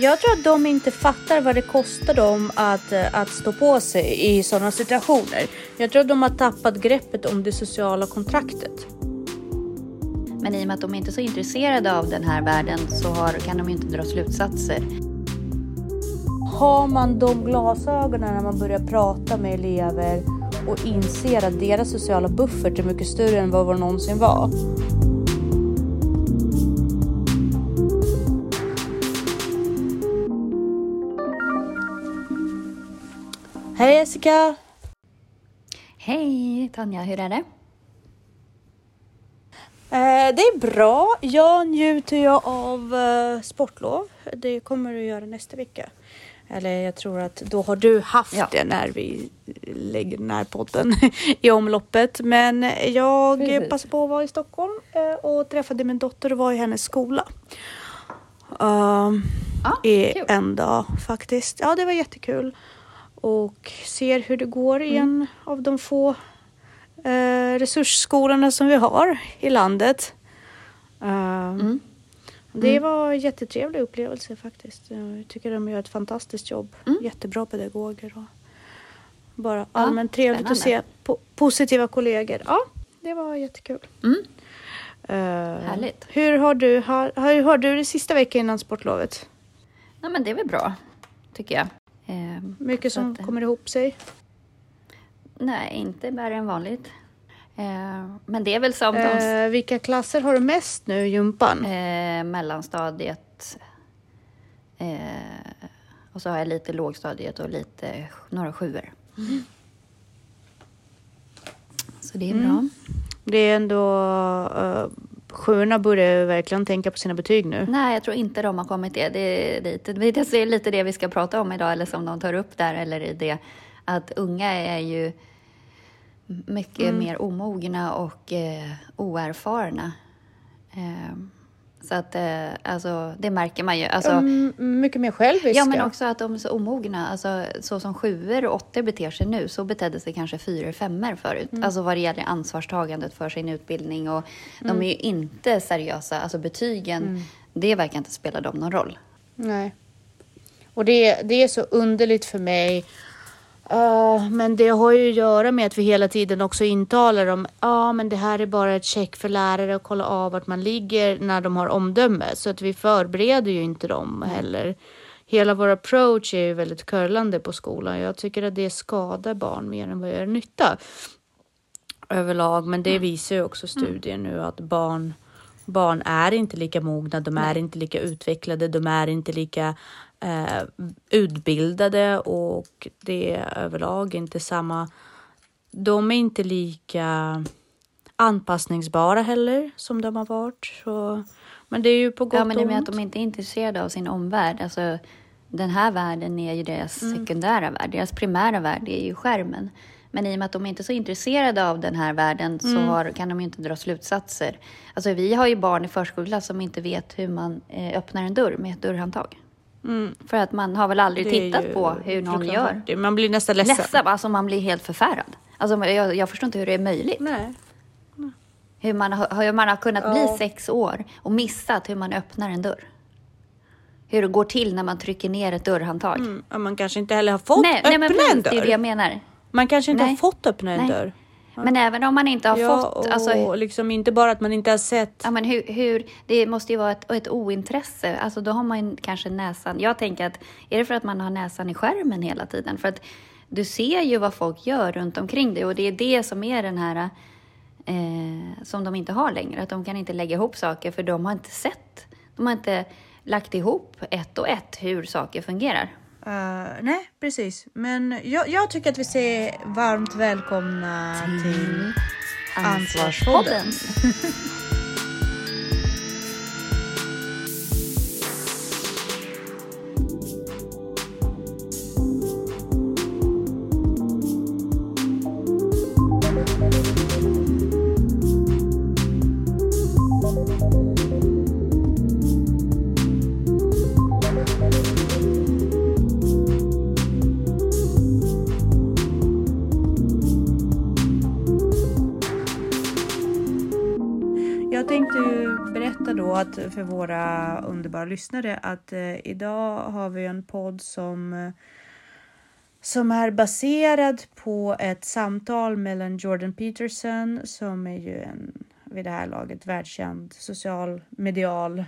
Jag tror att de inte fattar vad det kostar dem att, eh, att stå på sig i sådana situationer. Jag tror att de har tappat greppet om det sociala kontraktet. Men i och med att de inte är så intresserade av den här världen så har, kan de inte dra slutsatser. Har man de glasögonen när man börjar prata med elever och inser att deras sociala buffert är mycket större än vad vår någonsin var. Hej Jessica! Hej Tanja, hur är det? Eh, det är bra. Jag njuter ju av eh, sportlov. Det kommer du göra nästa vecka. Eller jag tror att då har du haft Ja. det när vi lägger den här podden i omloppet. Men jag Precis. passade på att vara i Stockholm eh, och träffade min dotter och var i hennes skola. Um, Ja, i kul. en dag faktiskt. Ja, det var jättekul. Och ser hur det går i en av de få eh, resursskolorna som vi har i landet. Um, Mm. Det var en jättetrevlig upplevelse faktiskt. Jag tycker de gör ett fantastiskt jobb. Mm. Jättebra pedagoger och bara allmänt trevligt att se po- positiva kollegor. Ja, det var jättekul. Mm. Eh, Härligt. Hur har du, har, hur har du det sista veckan innan sportlovet? Nej, men det är väl bra, tycker jag. Eh, Mycket som att, eh, kommer ihop sig? Nej, inte värre än vanligt. Eh, men det är väl som de Eh, vilka klasser har du mest nu i gympan? eh, mellanstadiet. Eh, och så har jag lite lågstadiet och lite några sjuor. Så det är bra. Det är ändå... Sjuorna börjar verkligen tänka på sina betyg nu. Nej, jag tror inte de har kommit det. Det lite, det är lite det vi ska prata om idag, eller som de tar upp där, eller i det att unga är ju mycket mer omogna och eh, oerfarna. Eh, så att, eh, alltså, det märker man ju. Alltså, Mm, mycket mer själviska. Ja, men också att de är så omogna. Alltså, så som sjuor och åttor beter sig nu, så betedde sig kanske fyra och femmor förut. Alltså vad det gäller ansvarstagandet för sin utbildning. Och De är ju inte seriösa. Alltså betygen, det verkar inte spela dem någon roll. Nej. Och det, det är så underligt för mig. Eh, men det har ju att göra med att vi hela tiden också intalar om ja, men det här är bara ett check för lärare att kolla av vart man ligger när de har omdöme. Så att vi förbereder ju inte dem heller. Hela vår approach är ju väldigt curlande på skolan. Jag tycker att det skadar barn mer än vad gör nytta överlag. Men det visar ju också studier nu att barn, barn är inte lika mogna, de är inte lika utvecklade, de är inte lika eh, utbildade och det är överlag inte samma. De är inte lika anpassningsbara heller som de har varit. Så, men det är ju på gott Ja, men det och med att ont. de inte är intresserade av sin omvärld. Alltså, den här världen är ju deras sekundära värld. Deras primära värld är ju skärmen. Men i och med att de inte är så intresserade av den här världen så har, kan de ju inte dra slutsatser. Alltså, vi har ju barn i förskola som inte vet hur man eh, öppnar en dörr med ett dörrhandtag. För att man har väl aldrig tittat på hur någon gör. Det- Man blir nästan ledsen. Ledsen, alltså man blir helt förfärad. Alltså, jag, jag förstår inte hur det är möjligt. Nej. Hur man, har- hur man har kunnat Ja. bli sex år och missat hur man öppnar en dörr. Hur det går till när man trycker ner ett dörrhandtag. Mm, man kanske inte heller har fått nej, öppna nej, men en dörr. det är det jag menar. Man kanske inte Nej. har fått öppna en Nej. dörr. Men även om man inte har ja, fått... och Alltså, liksom inte bara att man inte har sett. ja, men hur, hur, det måste ju vara ett, ett ointresse. Alltså, då har man kanske näsan... Jag tänker att är det för att man har näsan i skärmen hela tiden? För att du ser ju vad folk gör runt omkring dig och det är det som är den här... Eh, som de inte har längre. Att de kan inte lägga ihop saker för de har inte sett. De har inte lagt ihop ett och ett hur saker fungerar. Eh, nej, precis. Men jag, jag tycker att vi säger varmt välkomna till Ansvarspodden. för våra underbara lyssnare att eh, idag har vi en podd som eh, som är baserad på ett samtal mellan Jordan Peterson som är ju en vid det här laget världskänd social medial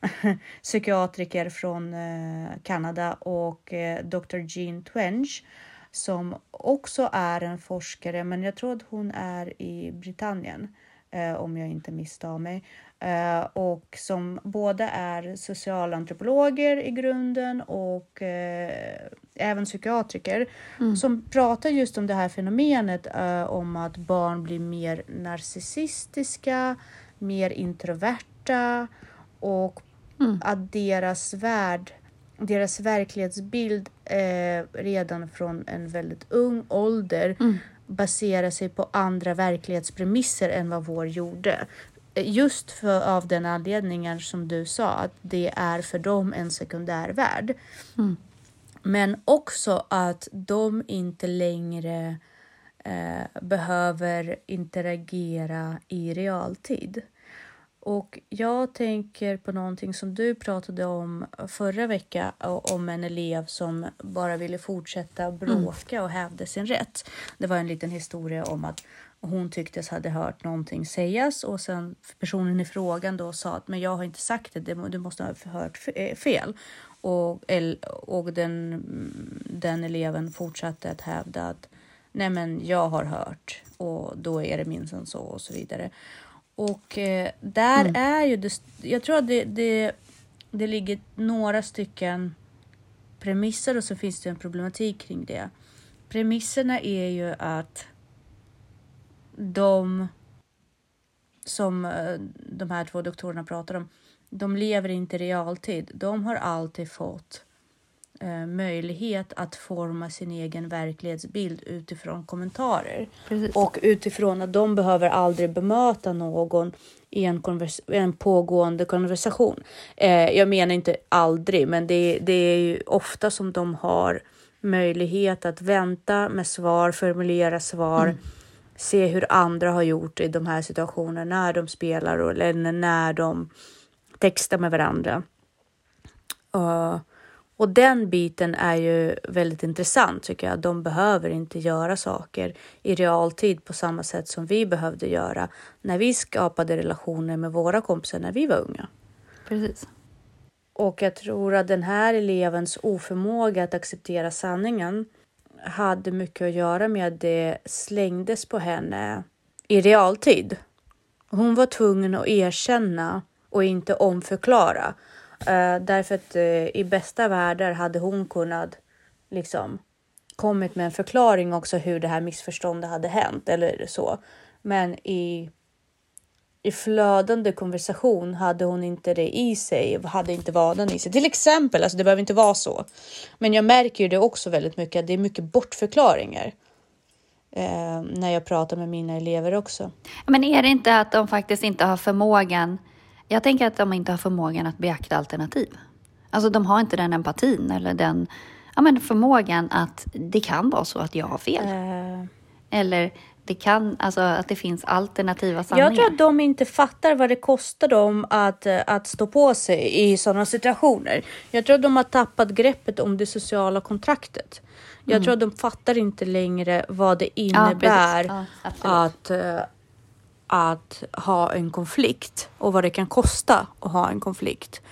psykiatriker från eh, Kanada och eh, Dr. Jean Twenge som också är en forskare, men jag tror att hon är i Britannien eh, om jag inte misstar mig. Eh, och som båda är socialantropologer i grunden och eh, även psykiatriker mm. som pratar just om det här fenomenet eh, om att barn blir mer narcissistiska, mer introverta och mm. att deras värld, deras verklighetsbild eh, redan från en väldigt ung ålder mm baserar sig på andra verklighetspremisser än vad vår gjorde. Just för, av den anledningen som du sa, att det är för dem en sekundär värld. Mm. Men också att de inte längre eh, behöver interagera i realtid. Och jag tänker på någonting som du pratade om förra veckan om en elev som bara ville fortsätta bråka och hävda sin rätt. Det var en liten historia om att hon tycktes hade hört någonting sägas och sen personen i frågan då sa att men jag har inte sagt det, du måste ha hört eh, fel. Och, och den, den eleven fortsatte att hävda att nej men jag har hört och då är det minsann så och så vidare. Och eh, där mm. är ju det, jag tror att det, det, det ligger några stycken premisser och så finns det en problematik kring det. Premisserna är ju att de som eh, de här två doktorerna pratar om, de lever inte i realtid. De har alltid fått möjlighet att forma sin egen verklighetsbild utifrån kommentarer. Precis. Och utifrån att de behöver aldrig bemöta någon i en, en pågående konversation. Eh, jag menar inte aldrig, men det, det är ju ofta som de har möjlighet att vänta med svar, formulera svar, mm. se hur andra har gjort i de här situationerna när de spelar eller när de textar med varandra. Uh, och den biten är ju väldigt intressant tycker jag. De behöver inte göra saker i realtid på samma sätt som vi behövde göra när vi skapade relationer med våra kompisar när vi var unga. Precis. Och jag tror att den här elevens oförmåga att acceptera sanningen hade mycket att göra med att det slängdes på henne i realtid. Hon var tvungen att erkänna och inte omförklara Uh, därför att uh, i bästa världar hade hon kunnat liksom kommit med en förklaring också hur det här missförståndet hade hänt eller så. Men i, i flödande konversation hade hon inte det i sig, hade inte vadan i sig. Till exempel, alltså det behöver inte vara så. Men jag märker ju det också väldigt mycket, att det är mycket bortförklaringar. Eh, när jag pratar med mina elever också. Men är det inte att de faktiskt inte har förmågan jag tänker att de inte har förmågan att beakta alternativ. Alltså de har inte den empatin eller den ja, men förmågan att det kan vara så att jag har fel. Uh. Eller det kan, alltså att det finns alternativa sanningar. Jag tror att de inte fattar vad det kostar dem att, att stå på sig i sådana situationer. Jag tror att de har tappat greppet om det sociala kontraktet. Jag mm. tror att de fattar inte längre vad det innebär ja, ja, att, eh, att ha en konflikt och vad det kan kosta att ha en konflikt.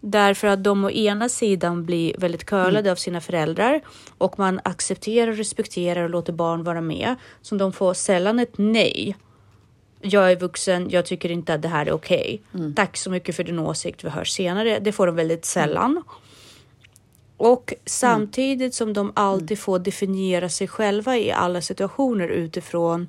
Därför att de å ena sidan blir väldigt curlade mm. av sina föräldrar och man accepterar, respekterar och låter barn vara med. Så de får sällan ett nej. Jag är vuxen, jag tycker inte att det här är okej. Okay. Mm. Tack så mycket för din åsikt, vi hörs senare. Det får de väldigt sällan. Mm. Och samtidigt som de alltid får definiera sig själva i alla situationer utifrån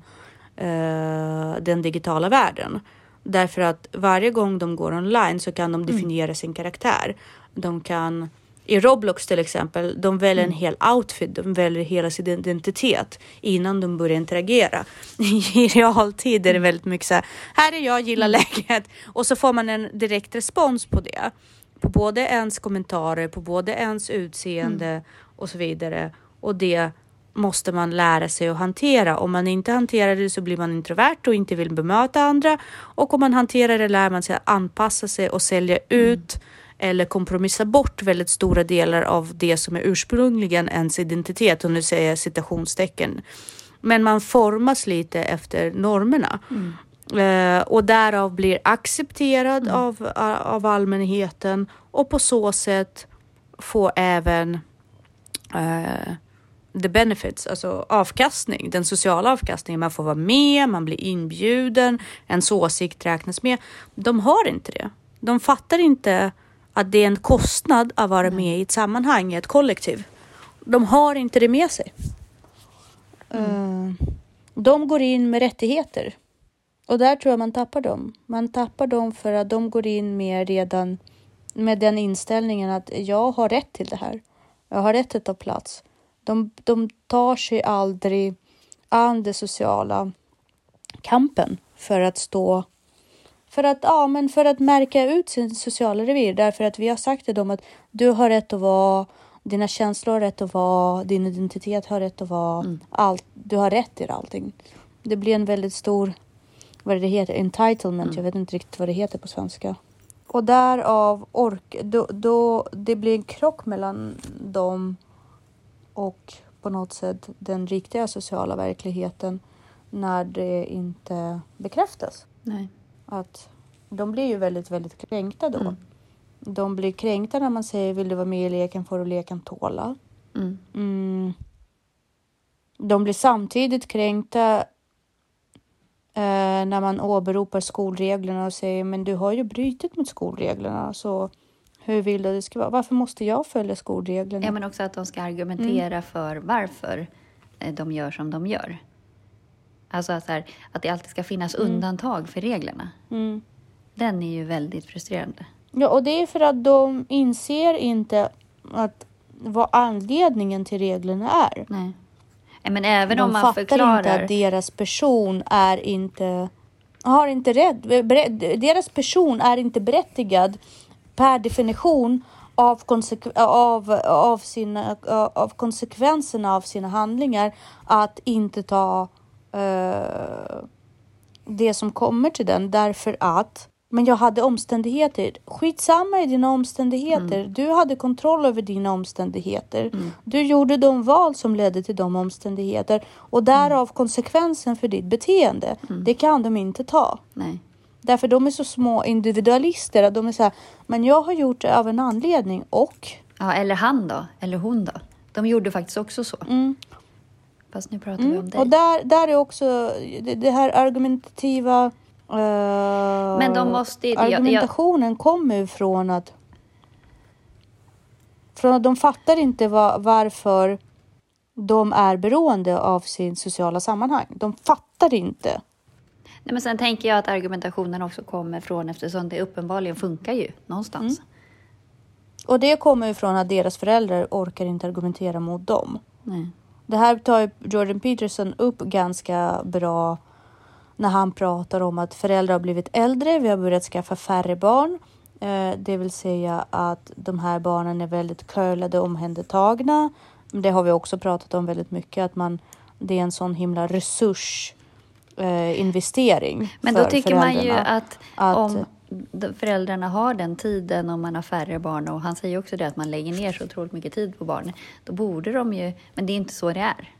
eh, den digitala världen. Därför att varje gång de går online så kan de mm. definiera mm. sin karaktär. De kan i Roblox till exempel, de väljer mm. en hel outfit, de väljer hela sin identitet innan de börjar interagera. I realtid är det mm. väldigt mycket så här, här är jag, gillar mm. läget och så får man en direkt respons på det. På både ens kommentarer, på både ens utseende mm. och så vidare. Och det måste man lära sig att hantera. Om man inte hanterar det så blir man introvert och inte vill bemöta andra. Och om man hanterar det lär man sig att anpassa sig och sälja ut mm. eller kompromissa bort väldigt stora delar av det som är ursprungligen ens identitet. Och nu säger jag citationstecken. Men man formas lite efter normerna. Mm. Eh, och därav blir accepterad mm. av, av allmänheten och på så sätt får även eh, the benefits, alltså avkastning, den sociala avkastningen. Man får vara med, man blir inbjuden, ens åsikt räknas med. De har inte det. De fattar inte att det är en kostnad att vara med i ett sammanhang, i ett kollektiv. De har inte det med sig. Mm. Uh, de går in med rättigheter och där tror jag man tappar dem. Man tappar dem för att de går in med redan med den inställningen att jag har rätt till det här. Jag har rätt att ta plats. De, de tar sig aldrig an den sociala kampen för att stå för att, ja, men för att märka ut sin sociala revir därför att vi har sagt till dem att du har rätt att vara, dina känslor har rätt att vara, din identitet har rätt att vara, mm. allt, du har rätt till allting. Det blir en väldigt stor, vad det heter, entitlement, mm. jag vet inte riktigt vad det heter på svenska. Och därav ork, då, då det blir en krock mellan dem och på något sätt den riktiga sociala verkligheten när det inte bekräftas. Nej. Att de blir ju väldigt, väldigt kränkta då. Mm. De blir kränkta när man säger vill du vara med i leken får du leken tåla. Mm. Mm. De blir samtidigt kränkta eh, när man åberopar skolreglerna och säger men du har ju brutit mot skolreglerna så hur vill du att det ska vara? Varför måste jag följa skolreglerna? Ja, men också att de ska argumentera mm. för varför eh, de gör som de gör. Alltså att, här, att det alltid ska finnas mm. undantag för reglerna. Mm. Den är ju väldigt frustrerande. Ja, och det är för att de inser inte att vad anledningen till reglerna är. Nej. Men även de om man förklarar... inte att deras person är inte har inte rätt, deras person är inte berättigad per definition av, konsekv av, av, sina, av konsekvenserna av sina handlingar att inte ta uh, det som kommer till den därför att men jag hade omständigheter. Skitsamma i dina omständigheter. Mm. Du hade kontroll över dina omständigheter. Mm. Du gjorde de val som ledde till de omständigheter och därav mm. konsekvensen för ditt beteende. Mm. Det kan de inte ta. Nej. Därför de är så små individualister. de är så här, men jag har gjort det av en anledning och... Ja, eller han då? Eller hon då? De gjorde faktiskt också så. Mm. Fast nu pratar mm. vi om dig. Och där, där är också det, det här argumentativa... Uh, men de måste... Argumentationen jag, jag... kommer ju från att... Från att de fattar inte var, varför de är beroende av sin sociala sammanhang. De fattar inte. Nej, men sen tänker jag att argumentationen också kommer från eftersom det uppenbarligen funkar ju någonstans. Mm. Och det kommer ju från att deras föräldrar orkar inte argumentera mot dem. Nej. Det här tar Jordan Peterson upp ganska bra när han pratar om att föräldrar har blivit äldre. Vi har börjat skaffa färre barn, eh, det vill säga att de här barnen är väldigt curlade och omhändertagna. Det har vi också pratat om väldigt mycket, att man, det är en sån himla resurs eh, investering. Men då tycker man ju att, att om föräldrarna har den tiden om man har färre barn och han säger också det att man lägger ner så otroligt mycket tid på barn. Då borde de ju, men det är inte så det är.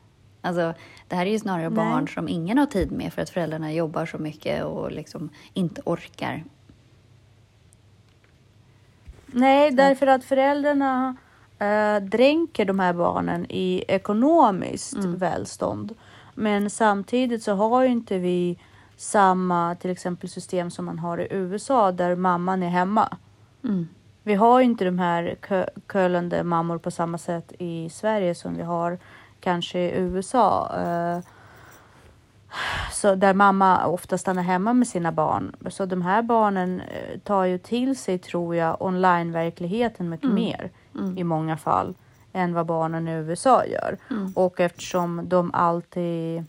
Alltså, det här är ju snarare Nej. barn som ingen har tid med för att föräldrarna jobbar så mycket och liksom inte orkar. Nej, därför att föräldrarna äh, dränker de här barnen i ekonomiskt mm. välstånd. Men samtidigt så har ju inte vi samma till exempel system som man har i USA där mamman är hemma. Mm. Vi har inte de här kölande mammor på samma sätt i Sverige som vi har kanske i USA. Eh, så där mamma ofta stannar hemma med sina barn. Så de här barnen eh, tar ju till sig, tror jag, online-verkligheten mycket mm. mer mm. i många fall än vad barnen i USA gör. Mm. Och eftersom de alltid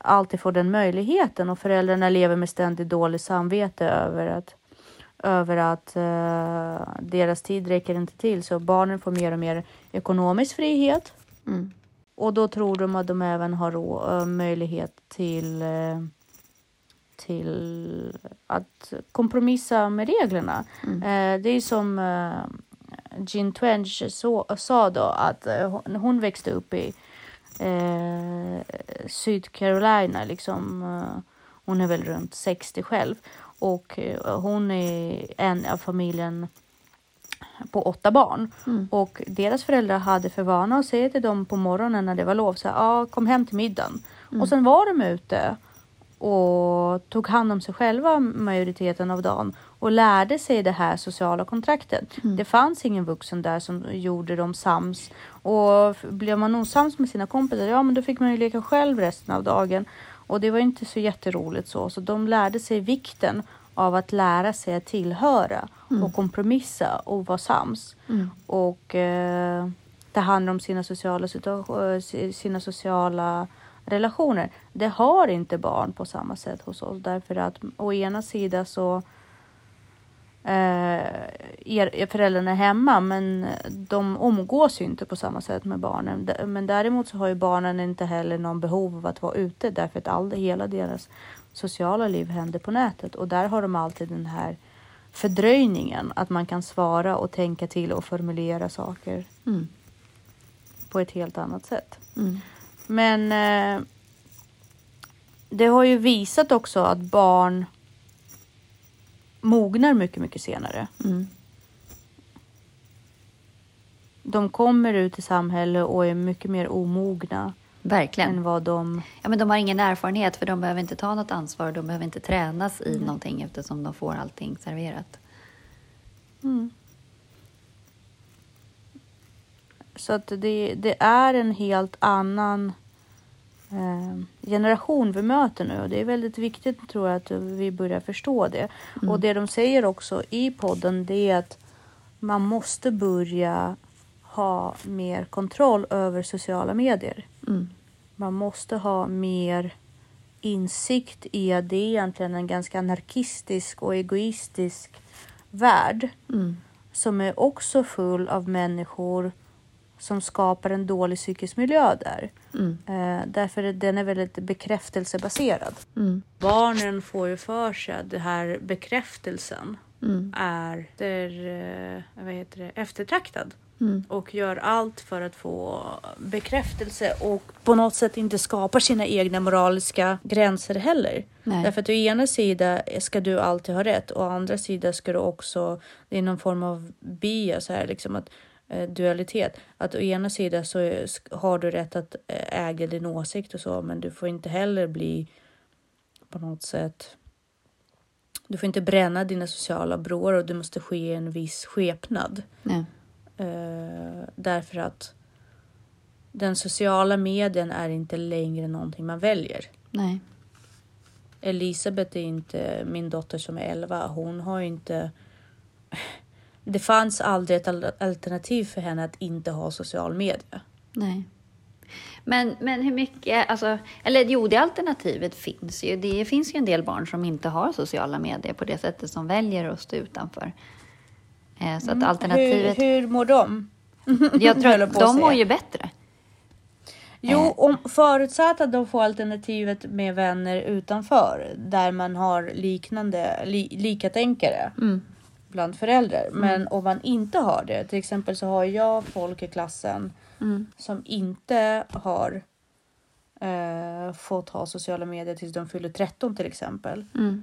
alltid får den möjligheten och föräldrarna lever med ständigt dåligt samvete över att över att uh, deras tid räcker inte till så barnen får mer och mer ekonomisk frihet. Mm. Och då tror de att de även har rå- eh, möjlighet till, eh, till att kompromissa med reglerna. Eh, Det är som Jean Twenge så, sa då att eh, hon- hon växte upp i eh, Sydcarolina, liksom, eh, hon är väl runt 60 själv och eh, hon är en av familjen på åtta barn. Och deras föräldrar hade för vana att säga till dem på morgonen när det var lov, så här, ah, kom hem till middagen. Och sen var de ute och tog hand om sig själva majoriteten av dagen och lärde sig det här sociala kontraktet. Det fanns ingen vuxen där som gjorde dem sams. Och blev man osams med sina kompisar, ja men då fick man ju leka själv resten av dagen. Och det var inte så jätteroligt så, så de lärde sig vikten av att lära sig att tillhöra och kompromissa och vara sams. Och eh, ta hand om sina sociala, eh, si- sina sociala relationer. Det har inte barn på samma sätt hos oss därför att å ena sidan så eh, föräldrarna är hemma men de omgås ju inte på samma sätt med barnen. Men däremot så har ju barnen inte heller någon behov av att vara ute därför att all, hela deras sociala liv händer på nätet och där har de alltid den här fördröjningen att man kan svara och tänka till och formulera saker Mm. på ett helt annat sätt. Mm. Men eh, det har ju visat också att barn mognar mycket, mycket senare. Mm. De kommer ut i samhället och är mycket mer omogna Verkligen. än vad de... Ja, men de har ingen erfarenhet för de behöver inte ta något ansvar. De behöver inte tränas i någonting eftersom de får allting serverat. Mm. Så att det, det är en helt annan eh, generation vi möter nu och det är väldigt viktigt tror jag att vi börjar förstå det. Och det de säger också i podden det är att man måste börja ha mer kontroll över sociala medier. Mm. Man måste ha mer insikt i att det är egentligen en ganska anarkistisk och egoistisk värld Mm. som är också full av människor som skapar en dålig psykisk miljö där. Mm. Eh, därför att den är väldigt bekräftelsebaserad. Mm. Barnen får ju för sig att den här bekräftelsen Mm. är där, eh, vad heter det, eftertraktad Mm. och gör allt för att få bekräftelse och på något sätt inte skapar sina egna moraliska gränser heller. Nej. Därför att å ena sidan ska du alltid ha rätt och å andra sidan ska du också, det är någon form av bias här, liksom att dualitet. Att å ena sidan så har du rätt att eh, äga din åsikt och så, men du får inte heller bli på något sätt du får inte bränna dina sociala broar och du måste ske en viss skepnad. Nej. Eh, därför att den sociala medien är inte längre någonting man väljer. Nej. Elisabeth är inte min dotter som är 11. Hon har inte... Det fanns aldrig ett al- alternativ för henne att inte ha social media. Nej. Men, men hur mycket, alltså, eller jo, det alternativet finns ju. Det finns ju en del barn som inte har sociala medier på det sättet som väljer att stå utanför. Eh, Så att alternativet, Hur, hur mår de? jag tror att de mår ju bättre. Jo, Eh. om, förutsatt att de får alternativet med vänner utanför där man har liknande, li, likatänkare Mm. Bland föräldrar. Men om man inte har det, till exempel så har jag folk i klassen Mm. som inte har eh, fått ha sociala medier tills de fyller 13 till exempel. Mm.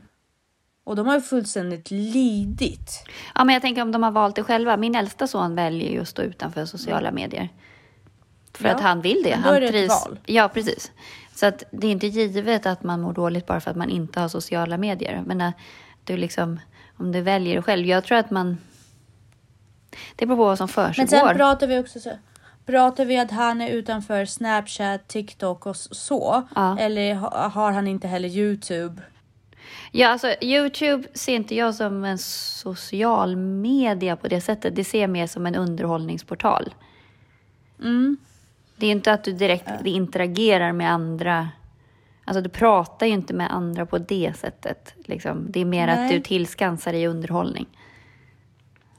Och de har ju fullständigt lidit. Ja, men jag tänker om de har valt det själva. Min äldsta son väljer ju att stå utanför sociala medier. För Ja, att han vill det. men då Han är det ett trivs. val. Ja, precis. Så att det är inte givet att man mår dåligt bara för att man inte har sociala medier. Men att du liksom, om du väljer det själv. Jag tror att man... Det beror på vad som Men sen försiggår. pratar vi också så. Pratar vi att han är utanför Snapchat, TikTok och så? Ja. Eller ha- har han inte heller Youtube? Ja, alltså Youtube ser inte jag som en social media på det sättet. Det ser jag mer som en underhållningsportal. Mm. Det är inte att du direkt interagerar med andra. Alltså du pratar ju inte med andra på det sättet. Liksom. Det är mer att Nej. du tillskansar dig underhållning.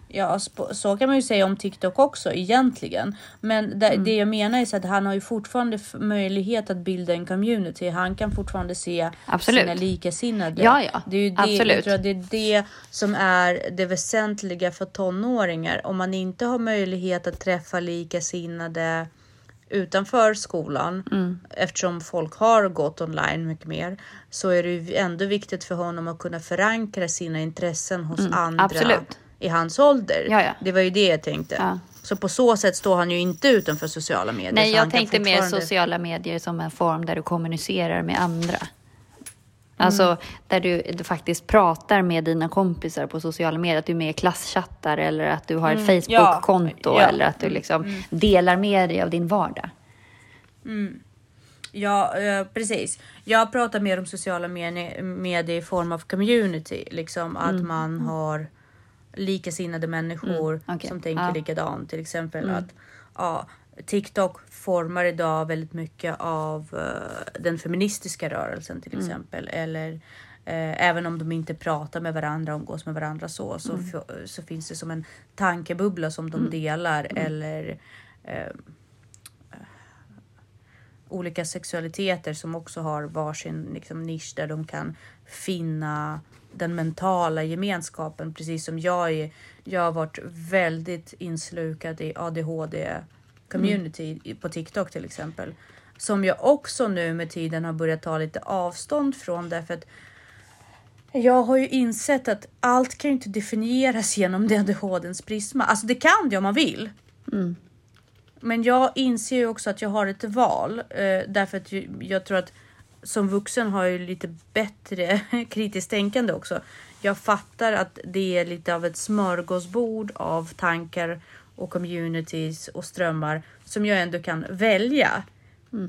Ja, sp- så kan man ju säga om TikTok också egentligen. Men det, Mm. det jag menar är att han har ju fortfarande möjlighet att bilda en community. Han kan fortfarande se Absolut. sina likasinnade. Ja, ja. Det är ju det, Absolut. Jag tror att det är det som är det väsentliga för tonåringar. Om man inte har möjlighet att träffa likasinnade utanför skolan Mm. eftersom folk har gått online mycket mer så är det ju ändå viktigt för honom att kunna förankra sina intressen hos andra Mm, absolut. i hans ålder. Ja, ja. Det var ju det jag tänkte. Ja. Så på så sätt står han ju inte utanför sociala medier. Nej, jag tänkte mer fortfarande- sociala medier som en form där du kommunicerar med andra. Alltså Mm. där du, du faktiskt pratar med dina kompisar på sociala medier. Att du är med i klasschattar eller att du har ett Facebook-konto Mm. Ja. Mm. eller att du liksom delar med dig av din vardag. Ja, eh, precis. Jag pratar mer om sociala medier, i form av community, liksom att Mm. man har likasinnade människor Mm, okej. som tänker Ja. Mm. likadant. Till exempel att ja, TikTok formar idag väldigt mycket av eh, den feministiska rörelsen till Mm. exempel. Eller eh, även om de inte pratar med varandra, umgås med varandra så, så, Mm. så finns det som en tankebubbla som de delar Mm. eller eh, olika sexualiteter som också har varsin liksom, nisch där de kan finna den mentala gemenskapen. Precis som jag är. Jag har varit väldigt inslukad i ADHD community i- på TikTok till exempel. Som jag också nu med tiden har börjat ta lite avstånd från därför att jag har ju insett att allt kan ju inte definieras genom det ADHDns prisma. Alltså det kan det om man vill. Men jag inser ju också att jag har ett val eh, därför att jag tror att som vuxen har jag ju lite bättre kritiskt tänkande också. Jag fattar att det är lite av ett smörgåsbord av tankar och communities och strömmar som jag ändå kan välja.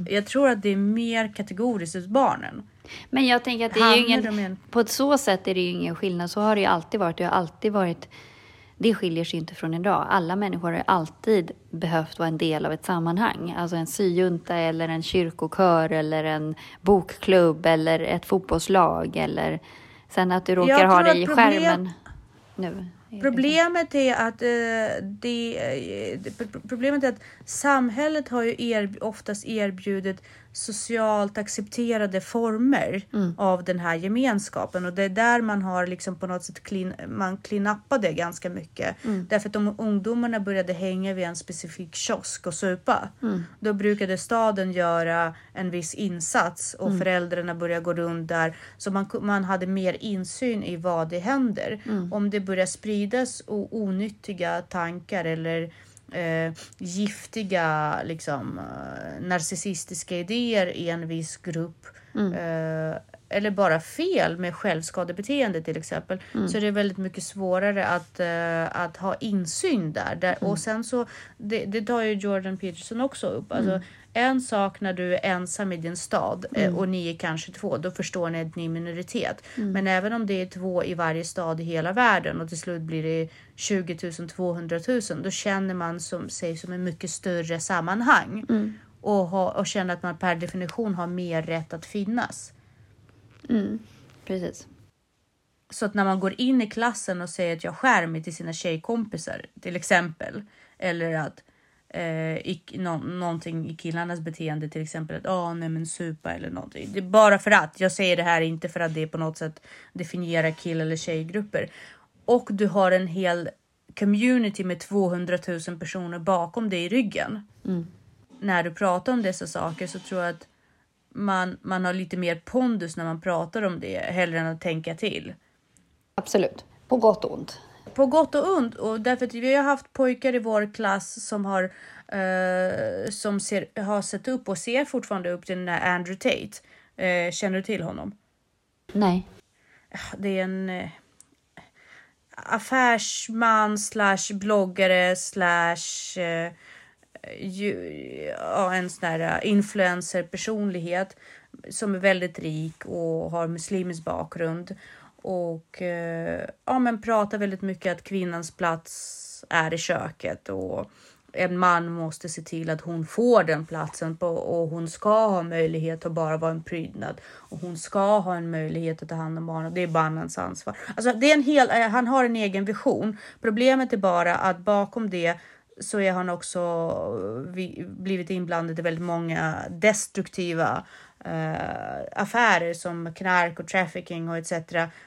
Jag tror att det är mer kategoriskt hos barnen. Men jag tänker att det är ju ingen, en- på ett så sätt är det ju ingen skillnad. Så har det ju alltid varit. Det har alltid varit det skiljer sig inte från idag. Alla människor har alltid behövt vara en del av ett sammanhang. Alltså en syjunta eller en kyrkokör eller en bokklubb eller ett fotbollslag eller sen att du råkar ha det i skärmen nu. Problemet är att eh, det, eh, problemet är att samhället har ju erb, oftast erbjudit socialt accepterade former av den här gemenskapen. Och det är där man har liksom på något sätt clean, man klinappade ganska mycket. Därför att om ungdomarna började hänga vid en specifik kiosk och supa, då brukade staden göra en viss insats och föräldrarna började gå runt där. Så man, man hade mer insyn i vad det händer. Om det börjar spridas onyttiga tankar eller eh, giftiga liksom, eh, narcissistiska idéer i en viss grupp eh, eller bara fel med självskadebeteende till exempel så är det väldigt mycket svårare att, eh, att ha insyn där. där Och sen så, det, det tar ju Jordan Peterson också upp. Alltså, En sak när du är ensam i din stad eh, och ni är kanske två, då förstår ni att ni är minoritet. Men även om det är två i varje stad i hela världen och till slut blir det 20 000, 200 000, då känner man som, sig som en mycket större sammanhang. Och, ha, och känner att man per definition har mer rätt att finnas. Precis. Så att när man går in i klassen och säger att jag skär mig till sina tjejkompisar till exempel. Eller att eh, i, nå, någonting i killarnas beteende till exempel att ah, nej men supa eller någonting. Det är bara för att jag säger det här inte för att det på något sätt definierar kill eller tjejgrupper. Och du har en hel community med 200 000 personer bakom dig i ryggen. När du pratar om dessa saker så tror jag att man, man har lite mer pondus när man pratar om det hellre än att tänka till. Absolut. På gott och ont. På gott och ont och därför att vi har haft pojkar i vår klass som har eh, som ser, har sett upp och ser fortfarande upp till den där Andrew Tate. Eh, känner du till honom? Nej. Det är en eh, affärsman slash bloggare slash eh, ju, ja, en sån där eh, influencer personlighet som är väldigt rik och har muslimsk bakgrund och eh, ja, men pratar väldigt mycket att kvinnans plats är i köket och en man måste se till att hon får den platsen på, och hon ska ha möjlighet att bara vara en prydnad och hon ska ha en möjlighet att ta hand om barnen. Det är mannens ansvar. Alltså, det är en hel, eh, han har en egen vision. Problemet är bara att bakom det så är han också eh, blivit inblandad i väldigt många destruktiva uh, affärer som knark och trafficking och etc.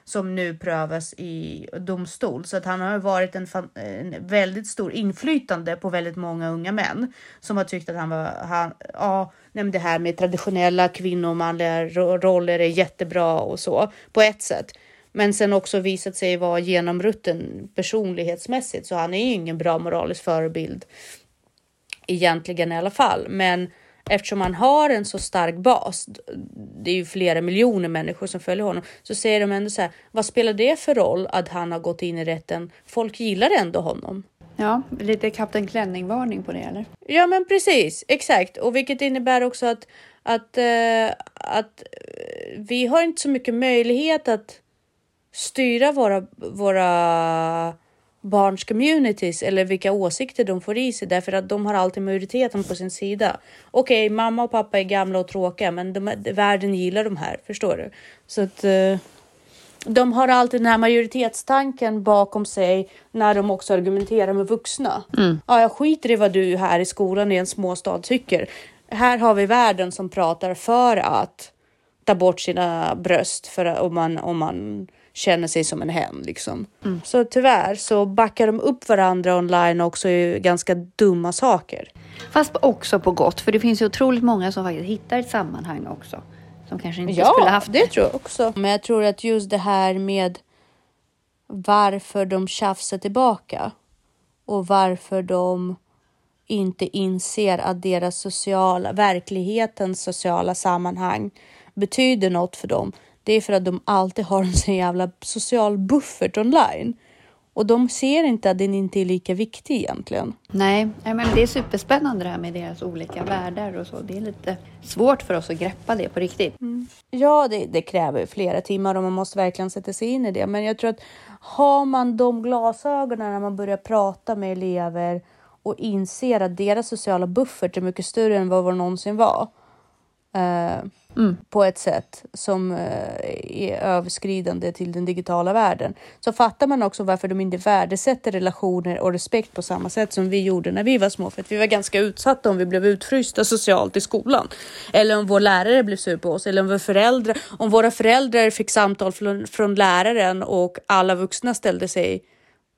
som nu prövas i domstol. Så att han har varit en, en väldigt stor inflytande på väldigt många unga män som har tyckt att han var, han, ja, det här med traditionella kvinno och manliga roller är jättebra och så på ett sätt. Men sen också visat sig vara genomrutten personlighetsmässigt, så han är ju ingen bra moralisk förebild egentligen i alla fall. Men eftersom han har en så stark bas, det är ju flera miljoner människor som följer honom, så säger de ändå så här, vad spelar det för roll att han har gått in i rätten? Folk gillar ändå honom. Ja, lite Kapten Klänning-varning på det eller? Ja, men precis, exakt. Och vilket innebär också att, att, uh, att vi har inte så mycket möjlighet att styra våra, våra barns communities eller vilka åsikter de får i sig därför att de har alltid majoriteten på sin sida. Okej, okay, mamma och pappa är gamla och tråkiga, men de, världen gillar de här, förstår du? Så att uh, de har alltid den här majoritetstanken bakom sig när de också argumenterar med vuxna. Mm. Ja, jag skiter i vad du här i skolan i en småstad tycker. Här har vi världen som pratar för att ta bort sina bröst för om man, om man känner sig som en hen liksom. Mm. Så tyvärr så backar de upp varandra online också i ganska dumma saker. Fast också på gott, för det finns ju otroligt många som faktiskt hittar ett sammanhang också. Som kanske inte ja, skulle haft det. Ja, det tror jag också. Men jag tror att just det här med varför de tjafsar tillbaka och varför de inte inser att deras sociala, verklighetens sociala sammanhang betyder något för dem det är för att de alltid har en sån jävla social buffert online. Och de ser inte att den inte är lika viktig egentligen. Nej, men det är superspännande det här med deras olika världar och så. Det är lite svårt för oss att greppa det på riktigt. Mm. Ja, det, det, kräver flera timmar och man måste verkligen sätta sig in i det. Men jag tror att har man de glasögonen när man börjar prata med elever och inser att deras sociala buffert är mycket större än vad vår någonsin var. Uh, Mm. på ett sätt som eh, är överskridande till den digitala världen. Så fattar man också varför de inte värdesätter relationer och respekt på samma sätt som vi gjorde när vi var små. För att vi var ganska utsatta om vi blev utfrysta socialt i skolan. Eller om vår lärare blev sur på oss. Eller om, våra föräldrar, om våra föräldrar fick samtal från, från läraren och alla vuxna ställde sig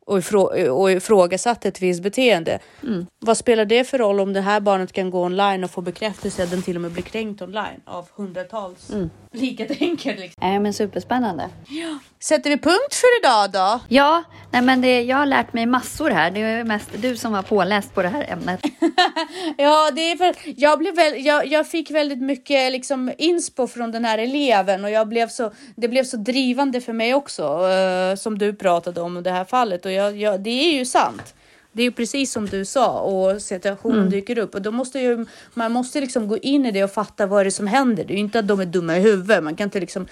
och, ifrå och ifrågasatt ett visst beteende. Mm. Vad spelar det för roll om det här barnet kan gå online och få bekräftelse att den till och med blir kränkt online av hundratals mm. Likatänkare? Liksom. Äh, men superspännande. Ja. Sätter vi punkt för idag då? Ja, nej men det, jag har lärt mig massor här. Det är mest du som var påläst på det här ämnet. ja, det är för jag, blev väl, jag, jag fick väldigt mycket liksom inspo från den här eleven och jag blev så, det blev så drivande för mig också, uh, som du pratade om i det här fallet. Och jag, jag, det är ju sant. Det är ju precis som du sa och situationen mm. dyker upp och då måste ju man måste liksom gå in i det och fatta vad är det som händer. Det är ju inte att de är dumma i huvudet. Man kan inte liksom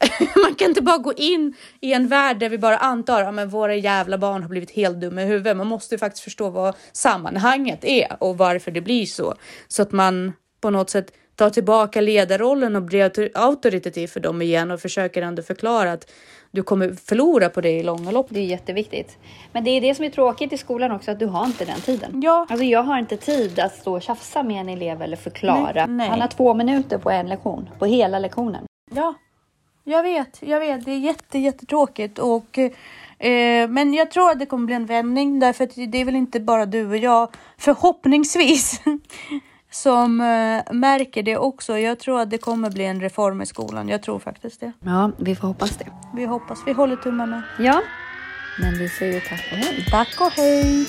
man kan inte bara gå in i en värld där vi bara antar att ja, våra jävla barn har blivit helt dumma i huvudet. Man måste ju faktiskt förstå vad sammanhanget är och varför det blir så. Så att man på något sätt tar tillbaka ledarrollen och blir auktoritativ för dem igen och försöker ändå förklara att du kommer förlora på det i långa lopp. Det är jätteviktigt. Men det är det som är tråkigt i skolan också, att du har inte den tiden. Ja. Alltså jag har inte tid att stå och tjafsa med en elev eller förklara. Nej, nej. Han har två minuter på en lektion, på hela lektionen. Ja, jag vet, jag vet. Det är jätte, jättetråkigt och eh, men jag tror att det kommer bli en vändning därför att det är väl inte bara du och jag förhoppningsvis som eh, märker det också. Jag tror att det kommer bli en reform i skolan. Jag tror faktiskt det. Ja, vi får hoppas det. Vi hoppas. Vi håller tummarna. Ja, men vi säger tack och hej. Tack och hej.